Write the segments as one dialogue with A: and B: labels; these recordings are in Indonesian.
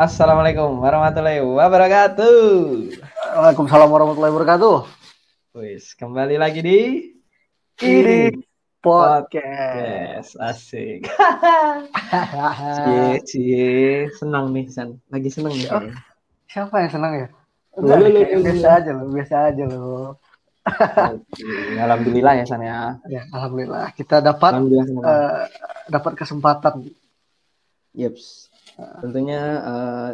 A: Assalamualaikum warahmatullahi wabarakatuh.
B: Waalaikumsalam warahmatullahi wabarakatuh.
A: Wis, kembali lagi di
B: Ini
A: Yes,
B: podcast.
A: asik. Cie, cie, senang nih San. Lagi senang nih.
B: Oh. Siapa yang senang ya?
A: Lu, lu,
B: biasa aja loh, biasa aja loh.
A: Alhamdulillah ya San ya.
B: Ya, alhamdulillah kita dapat eh, dapat kesempatan.
A: Yeps. Tentunya eh,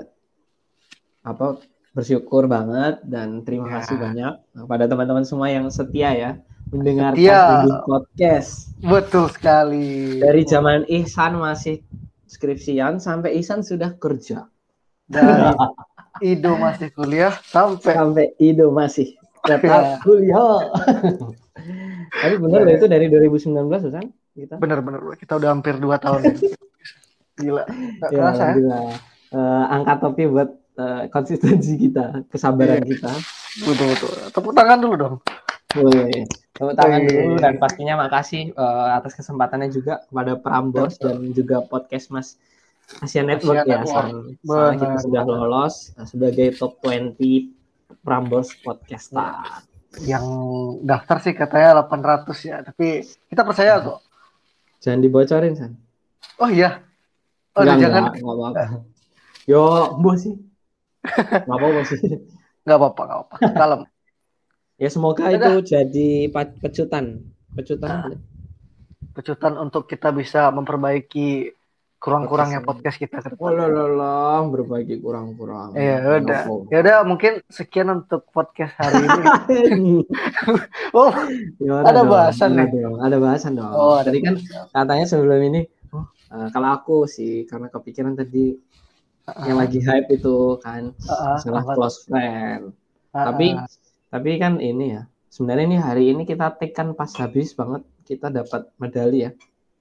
A: apa bersyukur banget dan terima
B: Ya.
A: kasih banyak pada teman-teman semua yang setia ya mendengarkan
B: Setia.
A: Podcast.
B: Betul sekali.
A: Dari zaman Ihsan masih skripsian sampai Ihsan sudah kerja.
B: Dari Ido masih kuliah sampai
A: Sampai Ido masih
B: Ya.
A: tetap kuliah. Tapi benar loh itu dari 2019 Susan kita.
B: bener-bener kita udah hampir dua tahun. ya. Gila. Gak
A: Ya,
B: kerasa ya.
A: Eh, angkat topi buat eh, konsistensi kita, kesabaran
B: Iya.
A: kita.
B: Betul betul. Tepuk tangan dulu dong.
A: Boleh. Tepuk tangan
B: Wih.
A: dulu dan pastinya makasih eh, atas kesempatannya juga kepada Prambors dan juga podcast Mas Asia Network
B: Asia
A: ya.
B: Network.
A: San. Soalnya kita sudah lolos sebagai top 20 Prambors podcaster.
B: Yang daftar sih katanya 800 ya, tapi kita percaya kok.
A: Jangan dibocorin, San.
B: Oh iya. Oh,
A: Enggak,
B: jangan
A: enggak, enggak apa-apa. Yo, mbok sih. Enggak apa-apa sih.
B: nggak apa-apa, nggak apa-apa. Kalem.
A: Ya semoga
B: Udah.
A: itu jadi pecutan. Pecutan.
B: Nah. Pecutan untuk kita bisa memperbaiki kurang-kurangnya
A: Podcast
B: podcast kita ke
A: Oh,
B: depan.
A: berbagi kurang-kurang.
B: Iya, udah. Ya udah, mungkin sekian untuk podcast hari ini. oh,
A: Ya,
B: Ada
A: dong,
B: bahasan nih?
A: dong, ada bahasan dong.
B: oh, ada
A: Tadi kan katanya sebelum ini, oh, eh, kalau aku sih karena kepikiran tadi yang lagi hype itu kan
B: Ah, ah,
A: masalah close friend.
B: Ah,
A: Tapi
B: ah.
A: tapi kan ini ya, sebenarnya ini hari ini kita take kan pas habis banget kita dapat medali ya.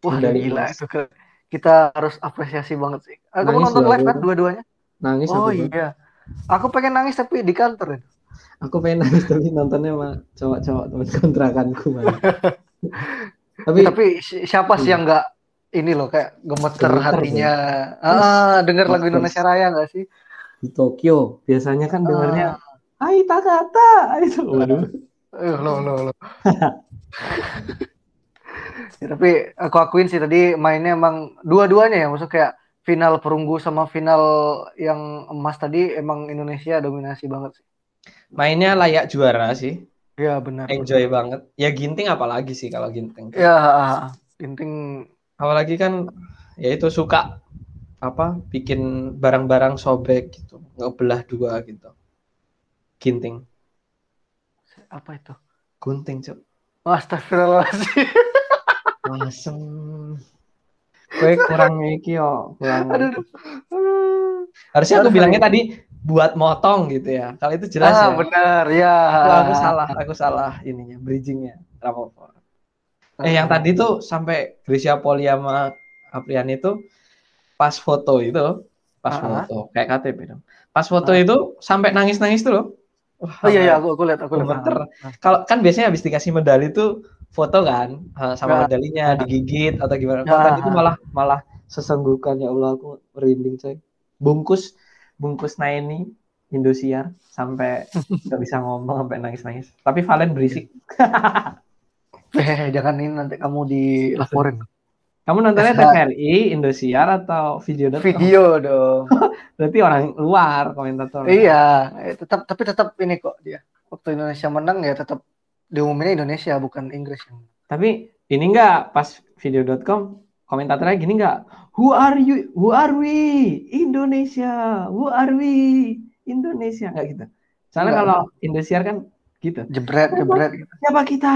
B: Wah,
A: Medali
B: gila itu ke- kita harus apresiasi banget sih. Ah, Kamu
A: Nangis
B: nonton live
A: aku
B: kan dua-duanya?
A: Nangis
B: Oh
A: aku.
B: Iya. Aku pengen nangis tapi di kantor. ya.
A: Aku pengen nangis tapi nontonnya sama cowok-cowok teman kontrakanku tapi
B: Tapi si- siapa sih
A: Hmm.
B: yang nggak ini loh kayak gemeter hatinya. Ah, denger lagu. Indonesia Raya nggak sih?
A: di Tokyo biasanya kan dengernya
B: Ah.
A: Hai Takata itu. Waduh.
B: Eh, lo lo lo. Ya, tapi aku akuin sih tadi mainnya emang dua-duanya ya, maksud kayak final perunggu sama final yang emas tadi emang Indonesia dominasi banget sih.
A: Mainnya layak juara sih.
B: Ya benar.
A: Enjoy banget. Ya Ginting apalagi sih kalau Ginting.
B: Ya, inting
A: Apalagi kan ya itu suka apa bikin barang-barang sobek gitu, ngebelah dua gitu. Ginting.
B: apa itu?
A: Gunting, Cuk.
B: Astagfirullahaladzim.
A: Asem. Gue kurang iki yo, kurang.
B: Aduh.
A: Harusnya aku bilangnya tadi buat motong gitu ya. Kalau itu jelas
B: ah,
A: ya.
B: benar ya.
A: Aku, aku salah, aku salah ininya, bridgingnya. Apa-apa. Eh yang tadi tuh sampai Gracia Poli sama Aprian itu pas foto itu, pas
B: Ah.
A: foto kayak KTP dong. Pas foto
B: Ah.
A: itu sampai nangis-nangis tuh loh. Wah,
B: Oh iya iya aku aku lihat aku lihat.
A: Kalau kan biasanya habis dikasih medali tuh foto kan sama
B: Ya.
A: medalinya digigit atau gimana.
B: Ya.
A: tadi tuh malah malah sesenggukan ya Allah aku merinding coy. Bungkus bungkus Naini Indosiar sampai nggak bisa ngomong sampai nangis-nangis. Tapi Valen berisik.
B: Eh, jangan ini nanti kamu dilaporin.
A: Kamu nontonnya
B: Nah.
A: TVRI, Indosiar atau video
B: Video dong.
A: Berarti orang luar komentator.
B: iya, eh, tetap tapi tetap ini kok dia. Waktu Indonesia menang ya tetap diumuminnya Indonesia bukan Inggris.
A: Tapi ini enggak pas video.com komentatornya gini enggak? Who are you? Who are we? Indonesia. Who are we? Indonesia enggak gitu. Soalnya
B: Enggak.
A: kalau Indosiar kan gitu.
B: Jebret jebret gitu.
A: Siapa kita?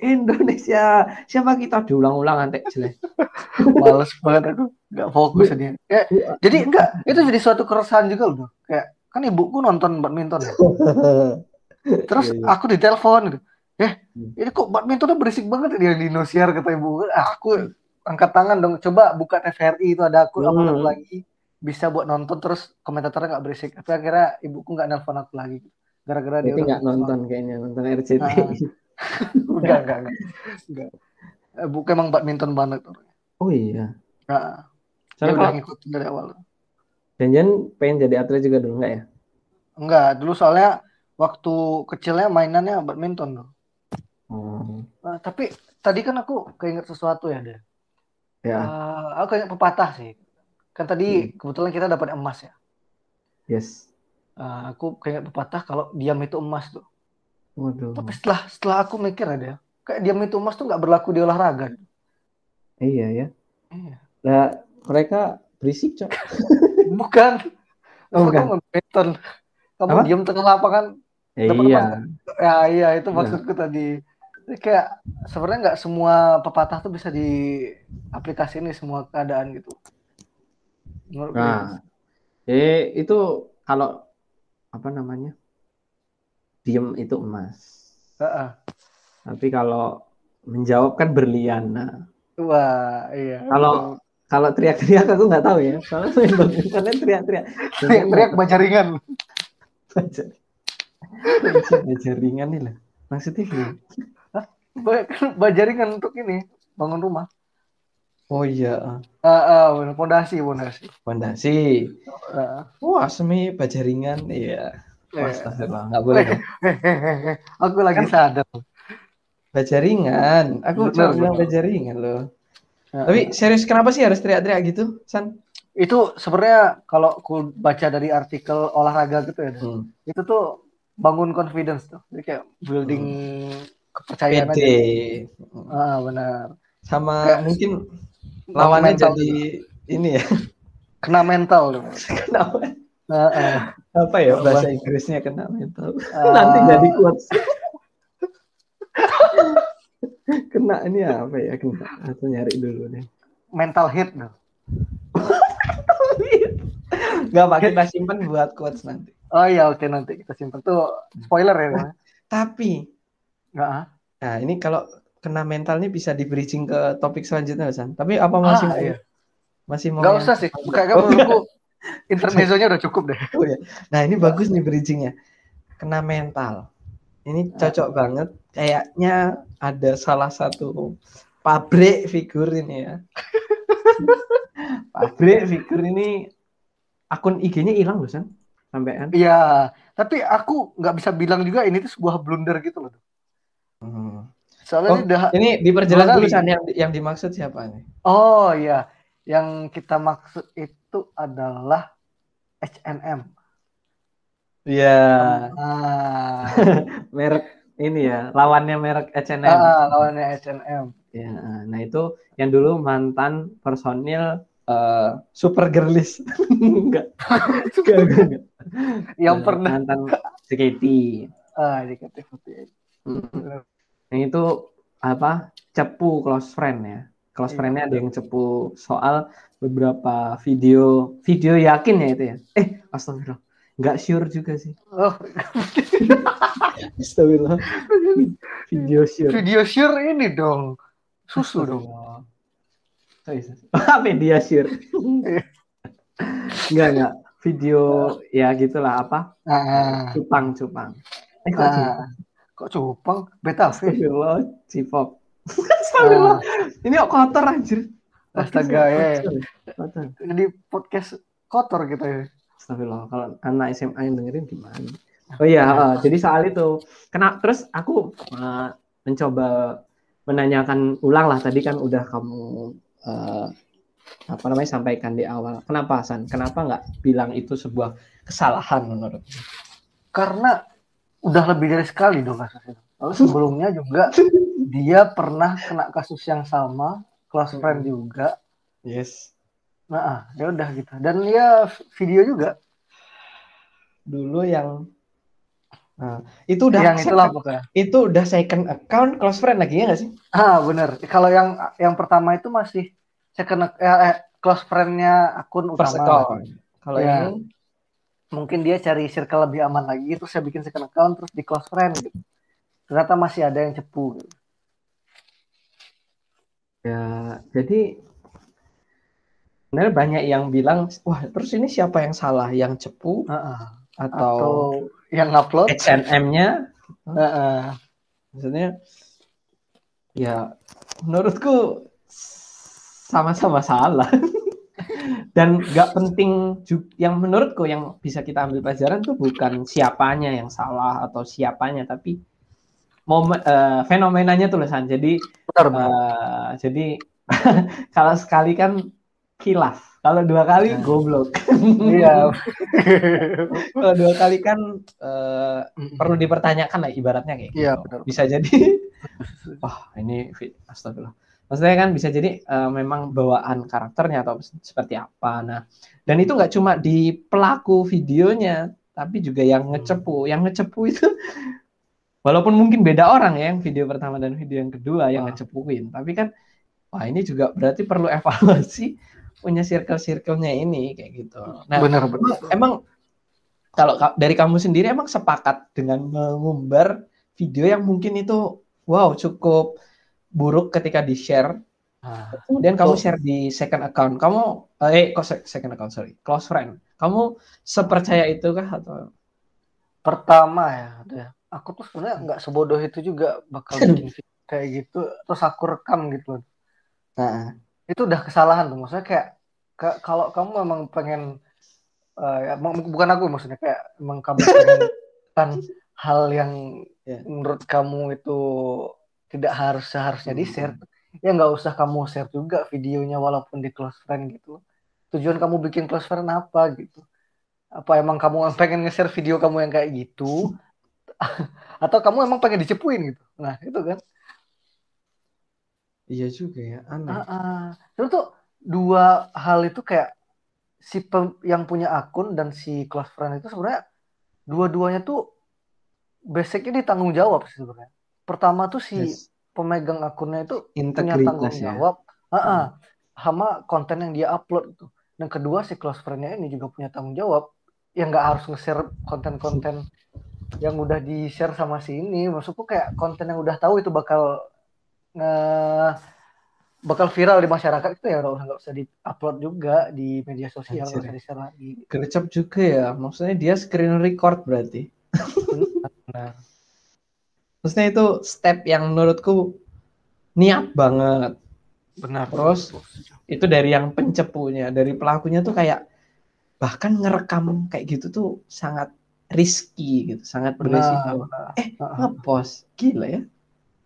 A: Indonesia. Siapa kita? Diulang-ulang nanti jelek.
B: Males banget aku nggak fokus dia. Ya, jadi enggak itu jadi suatu keresahan juga loh. Kayak kan ibuku nonton badminton ya. Terus
A: Iya, iya.
B: aku ditelepon gitu. Eh, ini kok badmintonnya berisik banget dia di Indosiar kata ibu. Ah, Aku angkat tangan dong. Coba buka TVRI itu ada aku
A: Hmm.
B: lagi. Bisa buat nonton terus komentatornya nggak berisik. Tapi akhirnya ibuku nggak nelpon aku lagi. Gara-gara dia udah
A: nggak nonton kayaknya nonton RCT.
B: Ah. enggak, enggak, enggak. enggak. Emang badminton banget.
A: Oh iya.
B: Nah, dia
A: Soalnya
B: udah
A: kalau
B: ngikutin dari awal.
A: janjian pengen jadi atlet juga dulu nggak ya?
B: Enggak, dulu soalnya waktu kecilnya mainannya badminton tuh.
A: Oh,
B: Nah, tapi tadi kan aku keinget sesuatu ya, deh.
A: ya,
B: aku keinget pepatah sih. Kan tadi kebetulan kita dapat emas ya.
A: yes.
B: Eh, aku keinget pepatah kalau diam itu emas tuh.
A: Waduh.
B: Tapi setelah setelah aku mikir ada, kayak diam itu emas tuh nggak berlaku di olahraga.
A: Iya ya.
B: Iya.
A: Nah, mereka berisik, Cok.
B: Bukan.
A: Oh, bukan.
B: Badminton. Kamu diam tengah lapangan.
A: Ya, iya.
B: Ya iya itu
A: Nah.
B: maksudku tadi. Jadi Kayak sebenarnya nggak semua pepatah tuh bisa di semua keadaan gitu. Menurutku ya.
A: Nah, eh itu kalau apa namanya? Diem itu emas.
B: Heeh.
A: Tapi kalau menjawab kan berlian. Nah,
B: Wah, iya.
A: kalau kalau teriak-teriak aku nggak tahu ya. Soalnya badmintonnya teriak-teriak.
B: teriak-teriak baca ringan.
A: Baca. Baca jaringan nih lah. Maksudnya gimana?
B: Kan baca ringan untuk ini bangun rumah.
A: Oh iya,
B: Ah, ah, bener. pondasi, pondasi.
A: fondasi.
B: Ah.
A: Wah, semi baja ringan. Iya.
B: Iya.
A: Astagfirullah, nggak boleh.
B: Aku lagi sadar.
A: Baja ringan. Aku cuma bilang
B: benar.
A: baja ringan loh.
B: Ah,
A: Tapi serius kenapa sih harus teriak-teriak gitu, San?
B: itu sebenarnya kalau aku baca dari artikel olahraga gitu ya,
A: Hmm.
B: itu tuh bangun confidence tuh. Jadi kayak building kepercayaan
A: Pede.
B: aja. Ah, benar.
A: Sama
B: Kayak-
A: mungkin lawannya jadi ini ya.
B: Kena mental tuh.
A: Kenapa?
B: Ah, ah.
A: Apa ya bahasa Inggrisnya kena mental?
B: Ah.
A: Nanti jadi quotes. kena ini apa ya? Kena. Aku nyari dulu deh.
B: mental hit tuh.
A: Gak apa kita simpan buat quotes nanti.
B: Oh iya, oke nanti kita simpan tuh spoiler ya.
A: Tapi,
B: Nggak, ah.
A: nah ini kalau kena mental nih bisa di bridging ke topik selanjutnya, San. Tapi apa masih
B: Ah,
A: mau,
B: iya.
A: masih mau yang-
B: usah sih. Kayaknya
A: Oh,
B: menurutku intermezzonya udah cukup deh.
A: Oh, ya. Nah ini bagus nih bridgingnya. Kena mental. Ini cocok banget. Kayaknya ada salah satu pabrik figur ini ya. pabrik figur ini akun IG-nya hilang loh, San. Sampean.
B: Iya, tapi aku nggak bisa bilang juga ini tuh sebuah blunder gitu loh. Soalnya
A: Oh,
B: ini udah
A: Ini diperjelas dulu. San yang yang dimaksud siapa nih?
B: Oh iya, yang kita maksud itu adalah H&M.
A: Iya,
B: Ah,
A: merek ini ya, lawannya merek H&M.
B: ah, lawannya H&M.
A: Ya, nah itu yang dulu mantan personil eh, super girlies. enggak. enggak.
B: Yang pernah
A: mantan JKT.
B: ah JKT48.
A: Yang itu apa? Cepu close friend ya. Close
B: Iya.
A: friend-nya ada yang cepu soal beberapa video video yakin ya itu ya. Eh, astagfirullah. Enggak sure juga sih.
B: Oh,
A: Astagfirullah. Video sure.
B: video sure ini dong. Susu dong.
A: Astagfirullah. Sorry, sorry. Apa dia sure? Enggak, enggak. Video ya gitulah apa?
B: Ah,
A: Cupang, cupang. Eh,
B: ah.
A: cupang?
B: Kok cupang? Beta.
A: Astagfirullah, Cipop. Astagfirullah. Ini kok kotor anjir.
B: Astaga, ya. Jadi podcast kotor kita ya.
A: Astagfirullah, kalau anak SMA yang dengerin gimana? Oh iya, eh, jadi soal itu. Kena terus aku eh, mencoba menanyakan ulang lah tadi kan udah kamu eh, apa namanya sampaikan di awal. Kenapa San? Kenapa nggak bilang itu sebuah kesalahan menurut?
B: Karena udah lebih dari sekali dong kasusnya. Lalu sebelumnya juga dia pernah kena kasus yang sama, close friend juga.
A: Yes.
B: Nah, ah, ya udah gitu. Dan dia video juga
A: Dulu yang Nah, itu udah
B: yang itulah pokoknya.
A: itu udah second account close friend lagi ya nggak sih?
B: Ah, bener. Kalau yang yang pertama itu masih second eh, eh, close friend-nya akun
A: First
B: utama.
A: Kalau
B: Ya.
A: ini
B: Mungkin dia cari circle lebih aman lagi, terus saya bikin second account terus di close friend gitu. Ternyata masih ada yang cepu gitu.
A: Ya, jadi sebenarnya banyak yang bilang, wah terus ini siapa yang salah, yang cepu
B: Ah, ah.
A: atau,
B: Atau yang upload.
A: H&M-nya?
B: Ah, ah.
A: Maksudnya ya menurutku sama-sama salah. Dan nggak penting yang menurutku yang bisa kita ambil pelajaran tuh bukan siapanya yang salah atau siapanya, tapi momen uh, fenomenanya tulisan. Jadi benar. Uh, jadi kalau sekali kan kilaf kalau dua kali nah. goblok. Iya. Kalau dua kali kan uh, perlu dipertanyakan lah ibaratnya kayak gitu. Iya, benar. Bisa jadi wah, ini astagfirullah. Maksudnya kan bisa jadi uh, memang bawaan karakternya atau seperti apa. Nah, dan itu nggak cuma di pelaku videonya, tapi juga yang ngecepu. Yang ngecepu itu walaupun mungkin beda orang ya yang video pertama dan video yang kedua yang ngecepuin, tapi kan wah ini juga berarti perlu evaluasi punya circle-circle-nya ini kayak gitu. Nah, benar, benar. Emang kalau dari kamu sendiri emang sepakat dengan mengumbar video yang mungkin itu wow cukup buruk ketika di share. Ah, kemudian kamu share di second account. Kamu eh kok second account sorry, close friend. Kamu sepercaya itu kah atau
B: pertama ya, aku tuh sebenarnya nggak sebodoh itu juga bakal bikin video kayak gitu terus aku rekam gitu. Nah, itu udah kesalahan tuh maksudnya kayak ke, kalau kamu memang pengen uh, ya, bukan aku maksudnya kayak emang kamu pengen kan hal yang yeah. menurut kamu itu tidak harus seharusnya di share hmm. ya nggak usah kamu share juga videonya walaupun di close friend gitu tujuan kamu bikin close friend apa gitu apa emang kamu pengen nge-share video kamu yang kayak gitu atau kamu emang pengen dicepuin gitu nah itu kan
A: Iya juga ya, aneh. Uh,
B: uh. Tuh dua hal itu kayak si pem, yang punya akun dan si close friend itu sebenarnya dua-duanya tuh basicnya ditanggung jawab sih sebenarnya. Pertama tuh si yes. pemegang akunnya itu punya tanggung ya. jawab, uh, uh, hmm. sama konten yang dia upload itu. Dan kedua si close friendnya ini juga punya tanggung jawab yang nggak harus nge-share konten-konten yang udah di-share sama si ini. Maksudku kayak konten yang udah tahu itu bakal uh, bakal viral di masyarakat itu ya nggak usah di-upload juga di media sosial nggak usah di-share lagi.
A: Gercep juga ya, maksudnya dia screen record berarti. nah. Maksudnya itu step yang menurutku niat banget.
B: Benar.
A: Terus itu dari yang pencepunya, dari pelakunya tuh kayak bahkan ngerekam kayak gitu tuh sangat risky gitu, sangat berisiko. Eh, ngepost gila ya.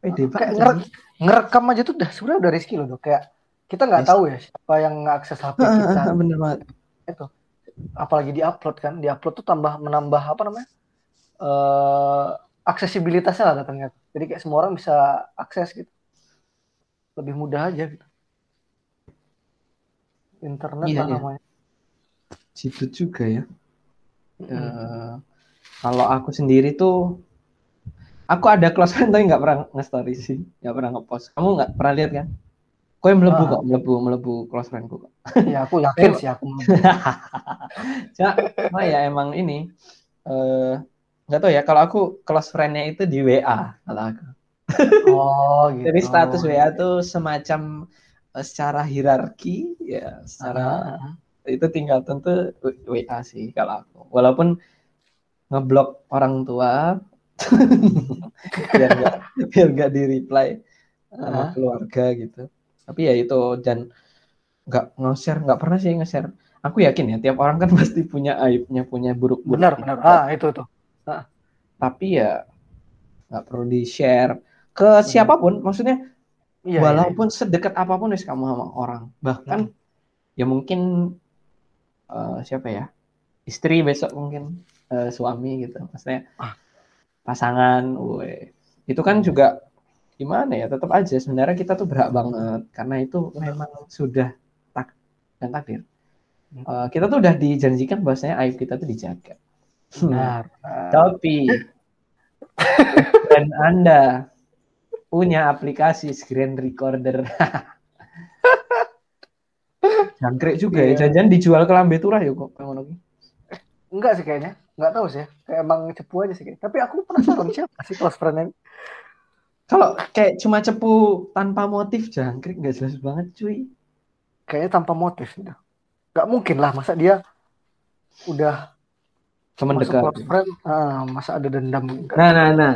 B: Pede banget ngerekam aja tuh udah sebenarnya udah risky loh dok. Kayak kita nggak tahu ya siapa yang ngakses HP kita.
A: bener banget.
B: Itu. Apalagi di upload kan. Di upload tuh tambah menambah apa namanya? Uh, aksesibilitasnya lah datangnya jadi kayak semua orang bisa akses gitu lebih mudah aja gitu internet iya, lah iya. namanya
A: situ juga ya hmm. uh, kalau aku sendiri tuh Aku ada close friend tapi nggak pernah nge-story sih, nggak pernah nge-post. Kamu nggak pernah lihat kan? Kau yang melebu ah. kok, melebu, melebu close friendku kok.
B: Iya, aku yakin sih aku.
A: Cuma ya emang ini, uh, nggak tahu ya. Kalau aku close friendnya itu di WA, kalau aku. Oh, gitu. Jadi status WA tuh semacam uh, secara hierarki, ya, secara uh itu tinggal tentu WA sih kalau aku. Walaupun ngeblok orang tua, biar nggak biar nggak di reply sama uh. keluarga gitu tapi ya itu dan nggak nge-share nggak pernah sih nge-share aku yakin ya tiap orang kan pasti punya aibnya punya buruk
B: buruk benar benar ah itu tuh.
A: Tapi ya nggak perlu di share ke benar. siapa pun maksudnya iya walaupun iya. sedekat apa pun wis kamu sama orang bahkan hmm. ya mungkin uh, siapa ya istri besok mungkin uh, suami gitu maksudnya ah pasangan, we. itu kan juga gimana ya tetap aja sebenarnya kita tuh berhak banget karena itu memang sudah tak dan takdir. Uh, kita tuh udah dijanjikan bahwasanya aib kita tuh dijaga. Nah, tapi dan Anda punya aplikasi screen recorder. Jangkrik juga ya, iya. jangan dijual ke lambe turah ya kok
B: Enggak sih kayaknya. Nggak tahu sih. Kayak emang cepu aja sih tapi aku penasaran siapa sih close friend
A: kalau kayak cuma cepu tanpa motif jangkrik nggak jelas banget cuy.
B: Kayaknya tanpa motif nggak mungkin lah masa dia udah
A: teman dekat
B: close friend ah, masa ada dendam
A: nah nah nah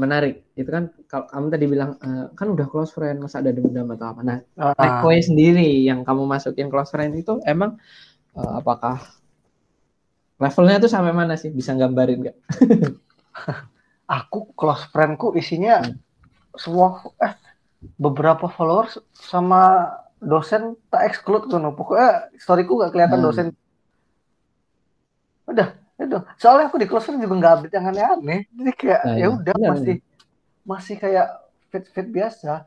A: menarik. Itu kan kalau kamu tadi bilang uh, kan udah close friend, masa ada dendam atau apa. Nah, uh. sendiri yang kamu masukin close friend itu emang uh, apakah levelnya tuh sampai mana sih? Bisa gambarin nggak?
B: Aku close friendku isinya hmm. semua eh beberapa followers sama dosen tak exclude tuh pokoknya storyku gak kelihatan hmm. dosen udah itu soalnya aku di close friend juga nggak update yang aneh-aneh. Jadi kayak nah, ya udah masih masih kayak fit fit biasa.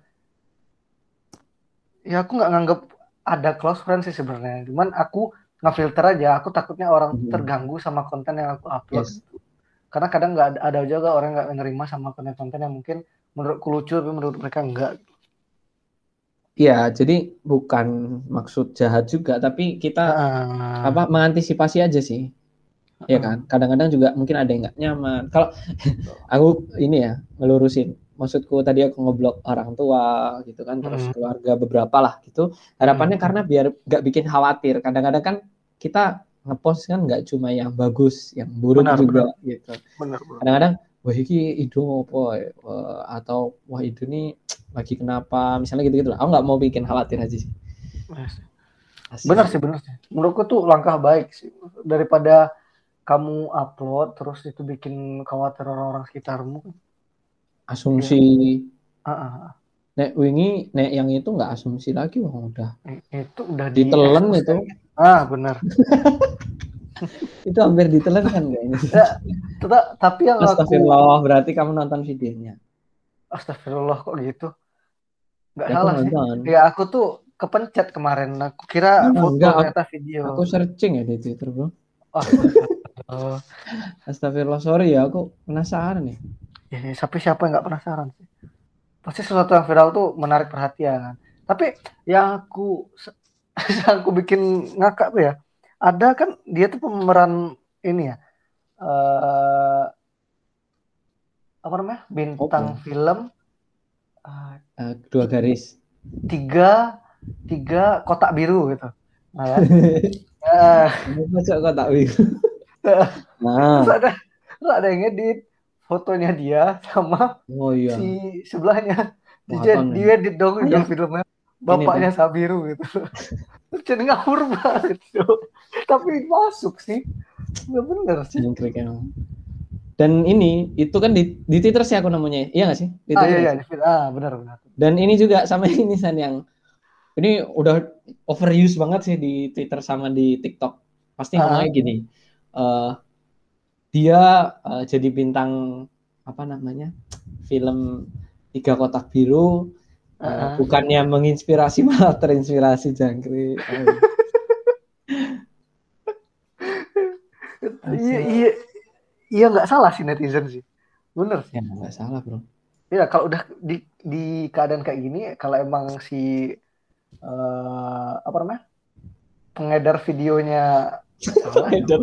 B: Ya aku nggak nganggap ada close friend sih sebenarnya. Cuman aku ngefilter aja aku takutnya orang hmm. terganggu sama konten yang aku upload. Yes. karena kadang nggak ada, ada juga orang nggak menerima sama konten-konten yang mungkin menurutku lucu tapi menurut mereka enggak
A: Iya, jadi bukan maksud jahat juga, tapi kita uh, apa mengantisipasi aja sih, ya kan. Kadang-kadang juga mungkin ada yang nggak nyaman. Kalau aku ini ya ngelurusin, maksudku tadi aku ngeblok orang tua gitu kan, terus uh, keluarga beberapa lah gitu. Harapannya uh, karena biar nggak bikin khawatir. Kadang-kadang kan kita ngepost kan nggak cuma yang bagus, yang buruk benar, juga benar. gitu. Kadang-kadang wah ini hidung apa uh, atau wah itu nih lagi kenapa misalnya gitu gitu lah aku nggak mau bikin khawatir aja sih
B: Asik. benar sih benar sih menurutku tuh langkah baik sih daripada kamu upload terus itu bikin khawatir orang-orang sekitarmu
A: asumsi ya. uh -uh. nek wingi nek yang itu nggak asumsi lagi wah udah
B: itu udah
A: ditelan itu
B: ah benar
A: itu hampir ditelan kan gak ini? Ya,
B: tapi yang
A: Astagfirullah, aku... berarti kamu nonton videonya.
B: Astagfirullah kok gitu? Gak ya, salah sih. Ya aku tuh kepencet kemarin. Aku kira
A: nah, foto enggak, ternyata video. Aku searching ya di Twitter, Bro. Oh. Astagfirullah, sorry ya, aku penasaran nih.
B: Ya, ya tapi siapa yang nggak penasaran sih? Pasti sesuatu yang viral tuh menarik perhatian. Tapi yang aku yang aku bikin ngakak tuh ya, ada kan dia tuh pemeran ini ya uh, apa namanya bintang okay. film
A: uh, uh, dua garis
B: tiga tiga kotak biru gitu
A: nah, kan? uh, masuk kotak biru
B: nah. terus ada terus ada yang edit fotonya dia sama oh, iya. si sebelahnya. Dia, dia edit dong oh, iya. filmnya. Bapaknya ini, Sabiru gitu. Jadi ngawur banget tuh tapi masuk sih. Nggak bener sih.
A: Dan ini itu kan di, di Twitter sih aku namanya iya nggak sih?
B: Di ah, iya, iya, ah benar benar.
A: Dan ini juga sama ini san yang ini udah overuse banget sih di Twitter sama di TikTok. Pasti ah. ngomongnya gini uh, dia uh, jadi bintang apa namanya film tiga kotak biru Uh, bukannya menginspirasi malah terinspirasi jangkrik.
B: iya iya iya nggak salah sih netizen sih, bener
A: sih. Ya nggak salah bro.
B: Iya kalau udah di di keadaan kayak gini, kalau emang si uh, apa namanya pengedar videonya
A: pengedar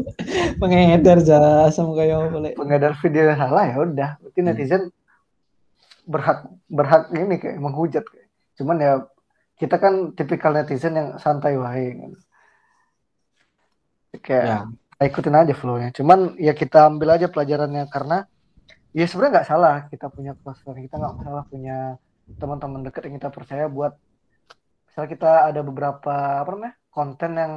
A: pengedar jasa kayak boleh
B: pengedar video salah ya udah berarti hmm. netizen berhak berhak ini kayak menghujat kayak. Cuman ya kita kan tipikal netizen yang santai wae. Gitu. Kayak ya. ikutin aja flow-nya. Cuman ya kita ambil aja pelajarannya karena ya sebenarnya nggak salah kita punya close kita nggak salah punya teman-teman dekat yang kita percaya buat misalnya kita ada beberapa apa namanya konten yang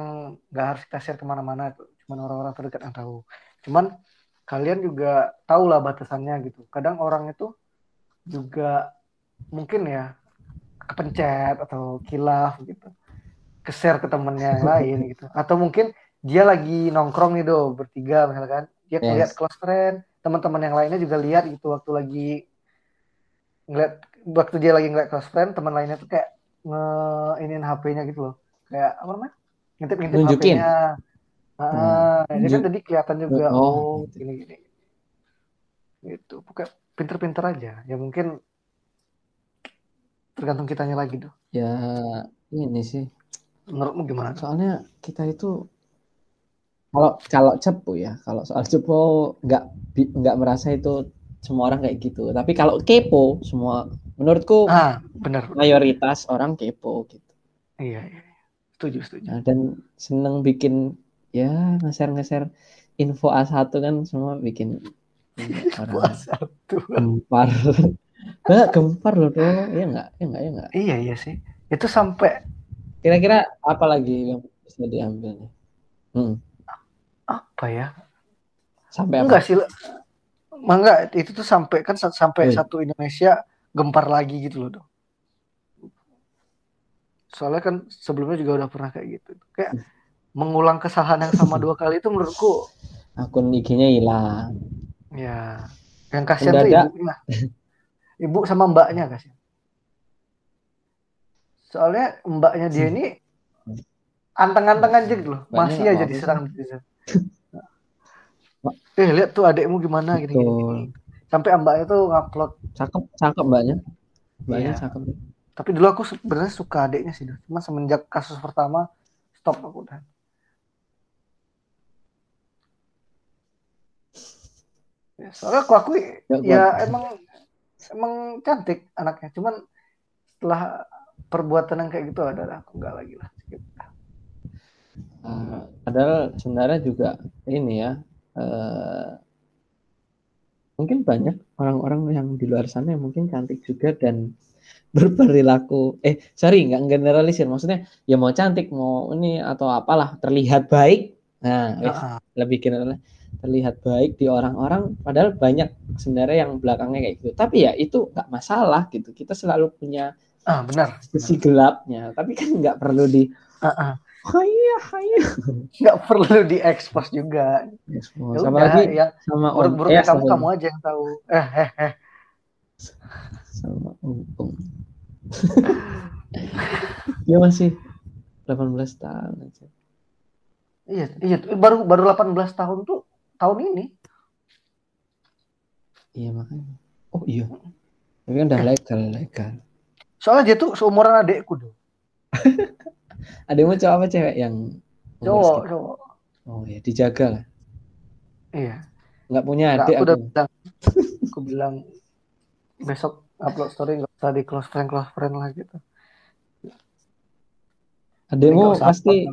B: nggak harus kita share ke mana-mana cuman orang-orang terdekat yang tahu. Cuman kalian juga tahu lah batasannya gitu. Kadang orang itu juga mungkin ya kepencet atau kilaf gitu. Ke share ke temennya yang lain gitu. Atau mungkin dia lagi nongkrong nih do bertiga misalkan. Dia yes. ngeliat close friend teman-teman yang lainnya juga lihat gitu waktu lagi ngeliat waktu dia lagi ngeliat close friend teman lainnya tuh kayak nge inin HP-nya gitu loh kayak apa namanya? Ngintip ngintip HP-nya ah hmm. jadi kan tadi kelihatan juga oh, oh. gini gini gitu pokoknya pinter-pinter aja. Ya mungkin tergantung kitanya lagi tuh.
A: Ya ini sih.
B: Menurutmu gimana?
A: Soalnya kita itu kalau kalau cepu ya kalau soal cepu nggak nggak merasa itu semua orang kayak gitu. Tapi kalau kepo semua menurutku
B: ah benar.
A: mayoritas orang kepo gitu.
B: Iya, iya. Setuju setuju
A: nah, dan seneng bikin ya ngeser ngeser info A1 kan semua bikin Orang satu. Gempar. Enggak, gempar loh tuh. Iya enggak? Iya enggak? Iya enggak?
B: Iya, iya sih. Itu sampai
A: kira-kira apa lagi yang bisa diambil nih?
B: Hmm. Apa ya?
A: Sampai
B: apa? Enggak sih. Enggak, itu tuh sampai kan sampai hmm. satu Indonesia gempar lagi gitu loh dong. Soalnya kan sebelumnya juga udah pernah kayak gitu. Kayak hmm. mengulang kesalahan yang sama dua kali itu menurutku
A: akun IG-nya hilang.
B: Ya. Yang kasihan tuh ibunya. Ibu sama mbaknya kasihan. Soalnya mbaknya dia ini anteng-anteng aja gitu loh. Masih aja diserang eh lihat tuh adekmu gimana gini. Sampai mbaknya tuh ngupload.
A: Cakep, cakep mbaknya. Mbaknya iya. cakep.
B: Tapi dulu aku sebenarnya suka adiknya sih. Cuma semenjak kasus pertama stop aku udah. Ya, soalnya aku aku ya, ya emang emang cantik anaknya. Cuman setelah perbuatan yang kayak gitu ada aku nggak lagi lah.
A: Uh, padahal sebenarnya juga ini ya uh, mungkin banyak orang-orang yang di luar sana yang mungkin cantik juga dan berperilaku eh sorry nggak generalisir maksudnya ya mau cantik mau ini atau apalah terlihat baik nah uh-huh. lebih general terlihat baik di orang-orang padahal banyak sebenarnya yang belakangnya kayak gitu tapi ya itu nggak masalah gitu kita selalu punya
B: ah benar
A: sisi gelapnya tapi kan nggak perlu di uh-uh.
B: Haya, haya. Nggak perlu diekspos juga.
A: Expose. Ya sama lagi
B: yang sama buruk ya, kamu kamu aja yang tahu. Eh, eh, eh.
A: Sama untung. Dia masih 18 tahun aja.
B: Iya, iya, baru baru 18 tahun tuh tahun ini.
A: Iya makanya. Oh iya. Tapi kan udah legal, legal.
B: Soalnya dia tuh seumuran adekku dong.
A: Adekmu cowok apa cewek yang
B: cowok, cowok.
A: Oh ya, dijaga lah.
B: Iya.
A: Nggak punya adik
B: aku. Udah bilang, aku bilang besok upload story nggak usah di close friend close friend lah gitu.
A: Adekmu pasti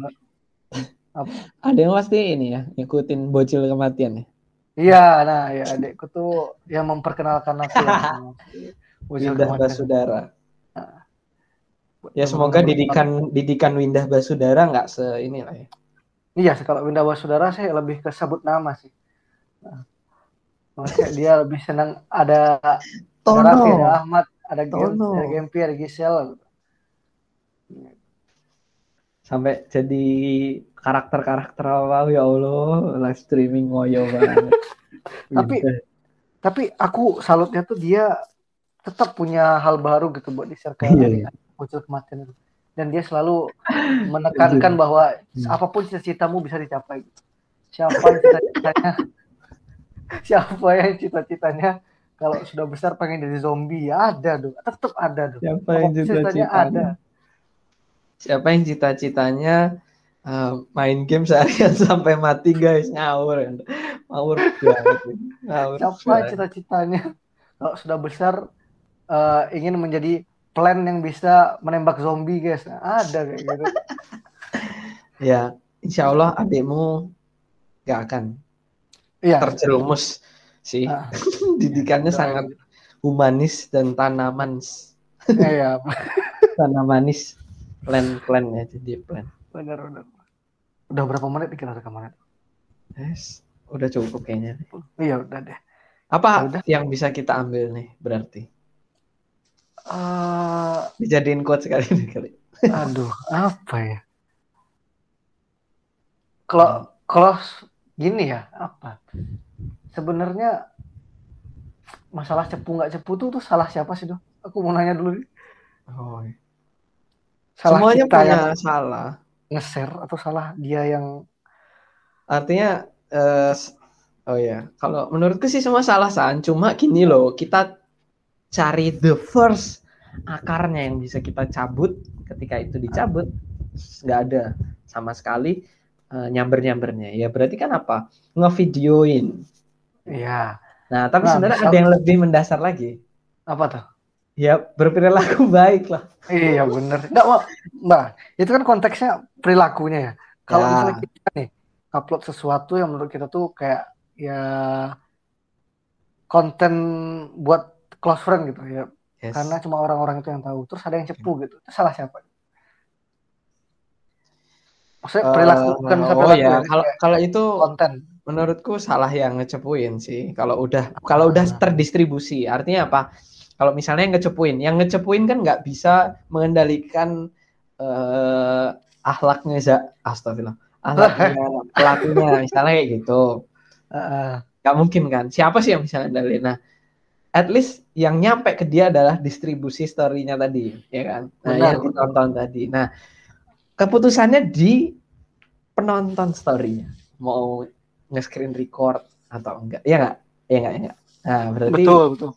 A: Adekmu pasti ini ya, ngikutin bocil kematian ya.
B: Iya, nah ya adekku tuh yang memperkenalkan aku yang
A: bocil kematian. saudara. Nah, Ya semoga didikan didikan Windah Basudara nggak se ini lah ya.
B: Iya, kalau Windah Basudara sih lebih ke sebut nama sih. Nah, dia lebih senang ada
A: Tono. Raffi,
B: ada Ahmad, ada Tono. ada Gempi, ada Gisel.
A: Sampai jadi karakter-karakter apa ya Allah, live streaming ngoyo banget.
B: tapi tapi aku salutnya tuh dia tetap punya hal baru gitu buat di circle iya, iya muncul kematian itu dan dia selalu menekankan bahwa hmm. apa pun cita-citamu bisa dicapai siapa yang cita-citanya siapa yang cita-citanya kalau sudah besar pengen jadi zombie ya ada dong tetap ada dong
A: siapa yang cita-citanya? ada. Siapa yang cita-citanya uh, main game seharian sampai mati guys? Ngawur. Ngawur
B: ngawur siapa cita-citanya? Kalau sudah besar uh, ingin menjadi plan yang bisa menembak zombie guys. Ada kayak gitu.
A: Ya insya Allah adikmu gak akan ya. terjerumus sih. Ah. didikannya sangat humanis dan tanaman.
B: Iya
A: tanamanis plan plan ya jadi plan.
B: Benar benar. Udah berapa menit kita rekaman
A: yes. Udah cukup kayaknya
B: iya udah deh.
A: Apa ya udah. yang bisa kita ambil nih berarti? Uh, Dijadiin quote sekali nih kali.
B: Aduh, apa ya? Kalau kalau gini ya, apa? Sebenarnya masalah cepu nggak cepu tuh tuh salah siapa sih dong? Aku mau nanya dulu.
A: Oh. Iya. Salah Semuanya kita punya yang salah.
B: Nge-share atau salah dia yang
A: artinya uh, oh ya, kalau menurutku sih semua salah san, cuma gini loh, kita cari the first akarnya yang bisa kita cabut ketika itu dicabut nggak ada sama sekali uh, nyamber-nyambernya ya berarti kan apa ngevideoin
B: ya
A: nah tapi nah, sebenarnya ada yang lebih mendasar lagi
B: apa tuh
A: ya berperilaku baik lah
B: iya bener nggak mbak itu kan konteksnya perilakunya ya kalau ya. misalnya kita nih upload sesuatu yang menurut kita tuh kayak ya konten buat close friend gitu ya. Yes. Karena cuma orang-orang itu yang tahu. Terus ada yang cepu gitu. Itu salah siapa?
A: Maksudnya perilaku uh, bukan oh perilaku ya. Kalau kalau itu konten menurutku salah yang ngecepuin sih. Kalau udah kalau udah terdistribusi, artinya apa? Kalau misalnya yang ngecepuin, yang ngecepuin kan nggak bisa mengendalikan uh, akhlaknya za astagfirullah. Akhlaknya pelakunya misalnya kayak gitu. Uh, gak mungkin kan? Siapa sih yang bisa ngendalin? Nah, at least yang nyampe ke dia adalah distribusi story-nya tadi, ya kan? Nah, Benar. yang ditonton tadi. Nah, keputusannya di penonton story-nya. Mau nge-screen record atau enggak. Ya enggak? Ya enggak, ya enggak. Nah, berarti Betul, betul.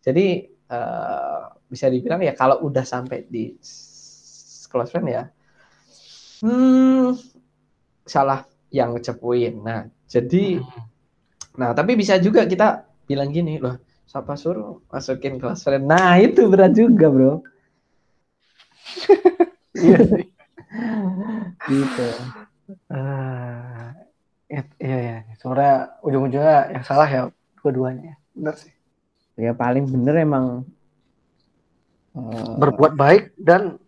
A: Jadi uh, bisa dibilang ya kalau udah sampai di close friend ya hmm salah yang ngecepuin. Nah, jadi hmm. nah tapi bisa juga kita bilang gini loh, siapa suruh masukin close friend. Nah, itu berat juga, Bro. Iya
B: gitu. Uh, iya ya, sebenarnya ujung-ujungnya yang salah ya dua-duanya. Benar sih.
A: Ya paling bener emang
B: uh, berbuat baik dan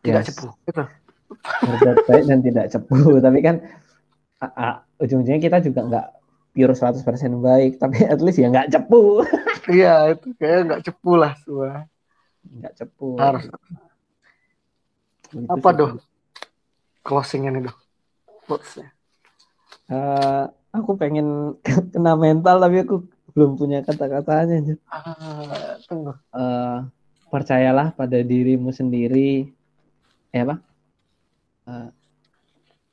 B: yes. tidak cepu. Gitu.
A: Berbuat baik dan tidak cepu, tapi kan uh, uh, ujung-ujungnya kita juga nggak pure 100% baik, tapi at least ya nggak cepu.
B: iya, itu kayak nggak cepu lah semua.
A: Nggak cepu.
B: Harus. Gitu Apa doh? Closingnya nih doh.
A: Uh, aku pengen kena mental tapi aku belum punya kata-katanya. Uh, tunggu. Uh, percayalah pada dirimu sendiri. Eh apa? Uh,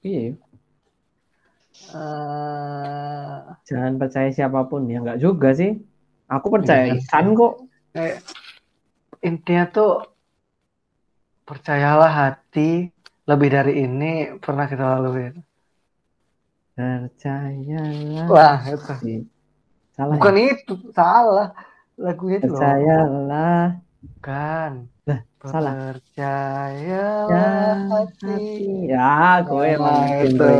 A: iya. Uh, Jangan percaya siapa pun ya enggak juga sih. Aku percaya iya. kan kok.
B: Eh, intinya tuh percayalah hati lebih dari ini pernah kita lalui.
A: Percayalah.
B: Wah, itu. Salah. Bukan ya? itu, salah. Lagunya
A: itu. Percayalah.
B: Bukan.
A: Nah, salah.
B: Percayalah ya, hati.
A: Ya, gue emang itu.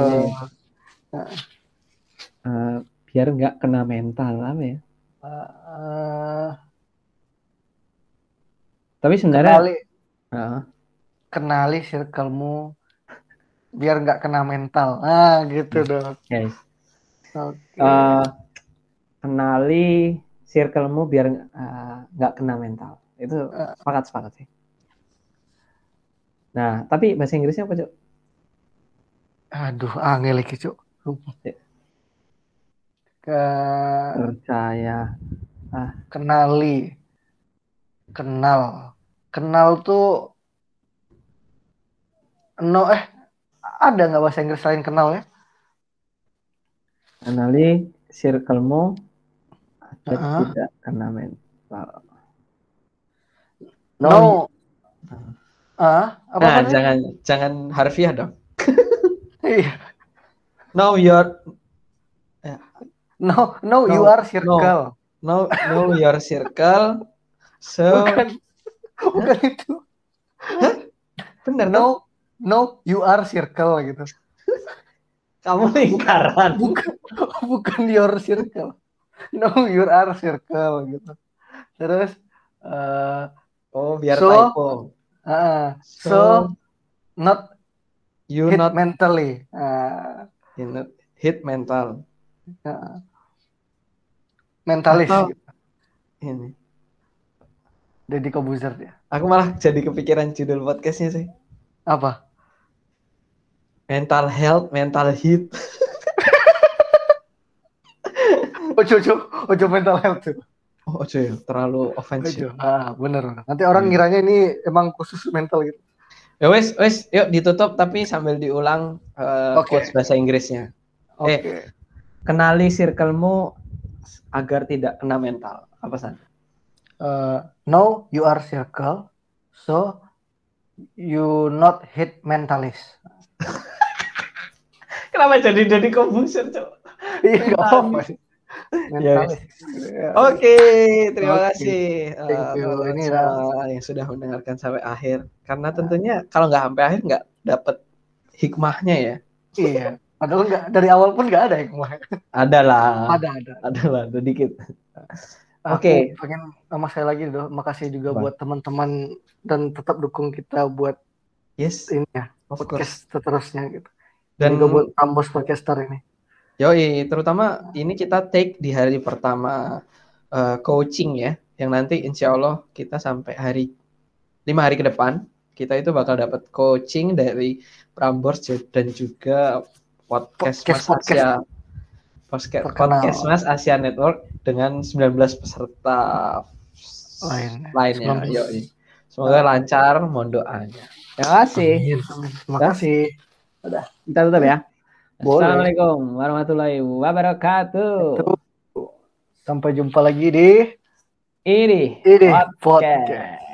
A: Uh, biar nggak kena mental apa ya? Uh, uh, Tapi sebenarnya. Uh,
B: kenali circlemu biar nggak kena mental. Ah, gitu dong. Yes.
A: Okay. Uh, eh, kenali circlemu biar eh, nggak uh, kena mental. Itu uh. sepakat sepakat sih. Nah, tapi bahasa Inggrisnya apa, Cuk?
B: Aduh, angel lagi. Ya. Ke
A: percaya
B: ah kenali kenal kenal tuh no eh ada nggak bahasa Inggris lain kenal ya?
A: Kenali circlemu ada uh -huh. tidak kena mental.
B: No. no.
A: Ah, apa nah, jangan jangan harfiah dong. Iya. no, you're
B: No, no, no you are circle.
A: No, no, no your circle. So
B: bukan, bukan itu.
A: Benar,
B: no, no you are circle gitu.
A: Kamu lingkaran.
B: Bukan bukan your circle. No you are circle gitu. Terus uh,
A: oh biar so, typo.
B: uh, so, so not you hit not mentally. Uh,
A: not hit mental. Uh,
B: mentalis.
A: Atau, gitu. ini.
B: Deddy Kobuzer ya.
A: Aku malah jadi kepikiran judul podcastnya sih.
B: Apa?
A: Mental health, mental hit.
B: ojo ojo ojo mental health tuh.
A: Oh, ojo ya, terlalu ofensif.
B: Ah, bener. Nanti orang hmm. ngiranya ini emang khusus mental gitu.
A: Ya wes, wes, yuk ditutup tapi sambil diulang uh, okay. quotes bahasa Inggrisnya. Oke. Okay. Eh, kenali circlemu agar tidak kena mental. Apa san?
B: Uh, know you are circle, so you not hit mentalist.
A: Kenapa jadi jadi komposer, Cok?
B: Iya, enggak apa-apa.
A: Ya, Oke, terima okay. kasih uh, ini yang sudah mendengarkan sampai akhir. Karena tentunya kalau nggak sampai akhir nggak dapat hikmahnya ya.
B: Iya. Padahal nggak dari awal pun nggak ada hikmah.
A: Ada lah.
B: Ada ada.
A: Ada lah, sedikit. Oke.
B: pengen sama saya lagi dong. Makasih juga buat teman-teman dan tetap dukung kita buat
A: Yes,
B: ini ya podcast seterusnya gitu.
A: Dan
B: juga buat Ambos podcaster ini.
A: yoi, terutama ini kita take di hari pertama eh, coaching ya, yang nanti insya Allah kita sampai hari lima hari ke depan kita itu bakal dapat coaching dari Prambors dan juga podcast,
B: Podcast-
A: Mas Asia podcast,
B: Terkenal.
A: podcast Mas Asia Network dengan 19 peserta
B: Lain.
A: lainnya.
B: 19.
A: Yoi. Semoga lancar, mohon doanya. Terima kasih.
B: Terima kasih.
A: Kita tutup ya.
B: Boleh.
A: Assalamualaikum warahmatullahi wabarakatuh.
B: Sampai jumpa lagi di
A: Ini
B: ini
A: Podcast.
B: podcast.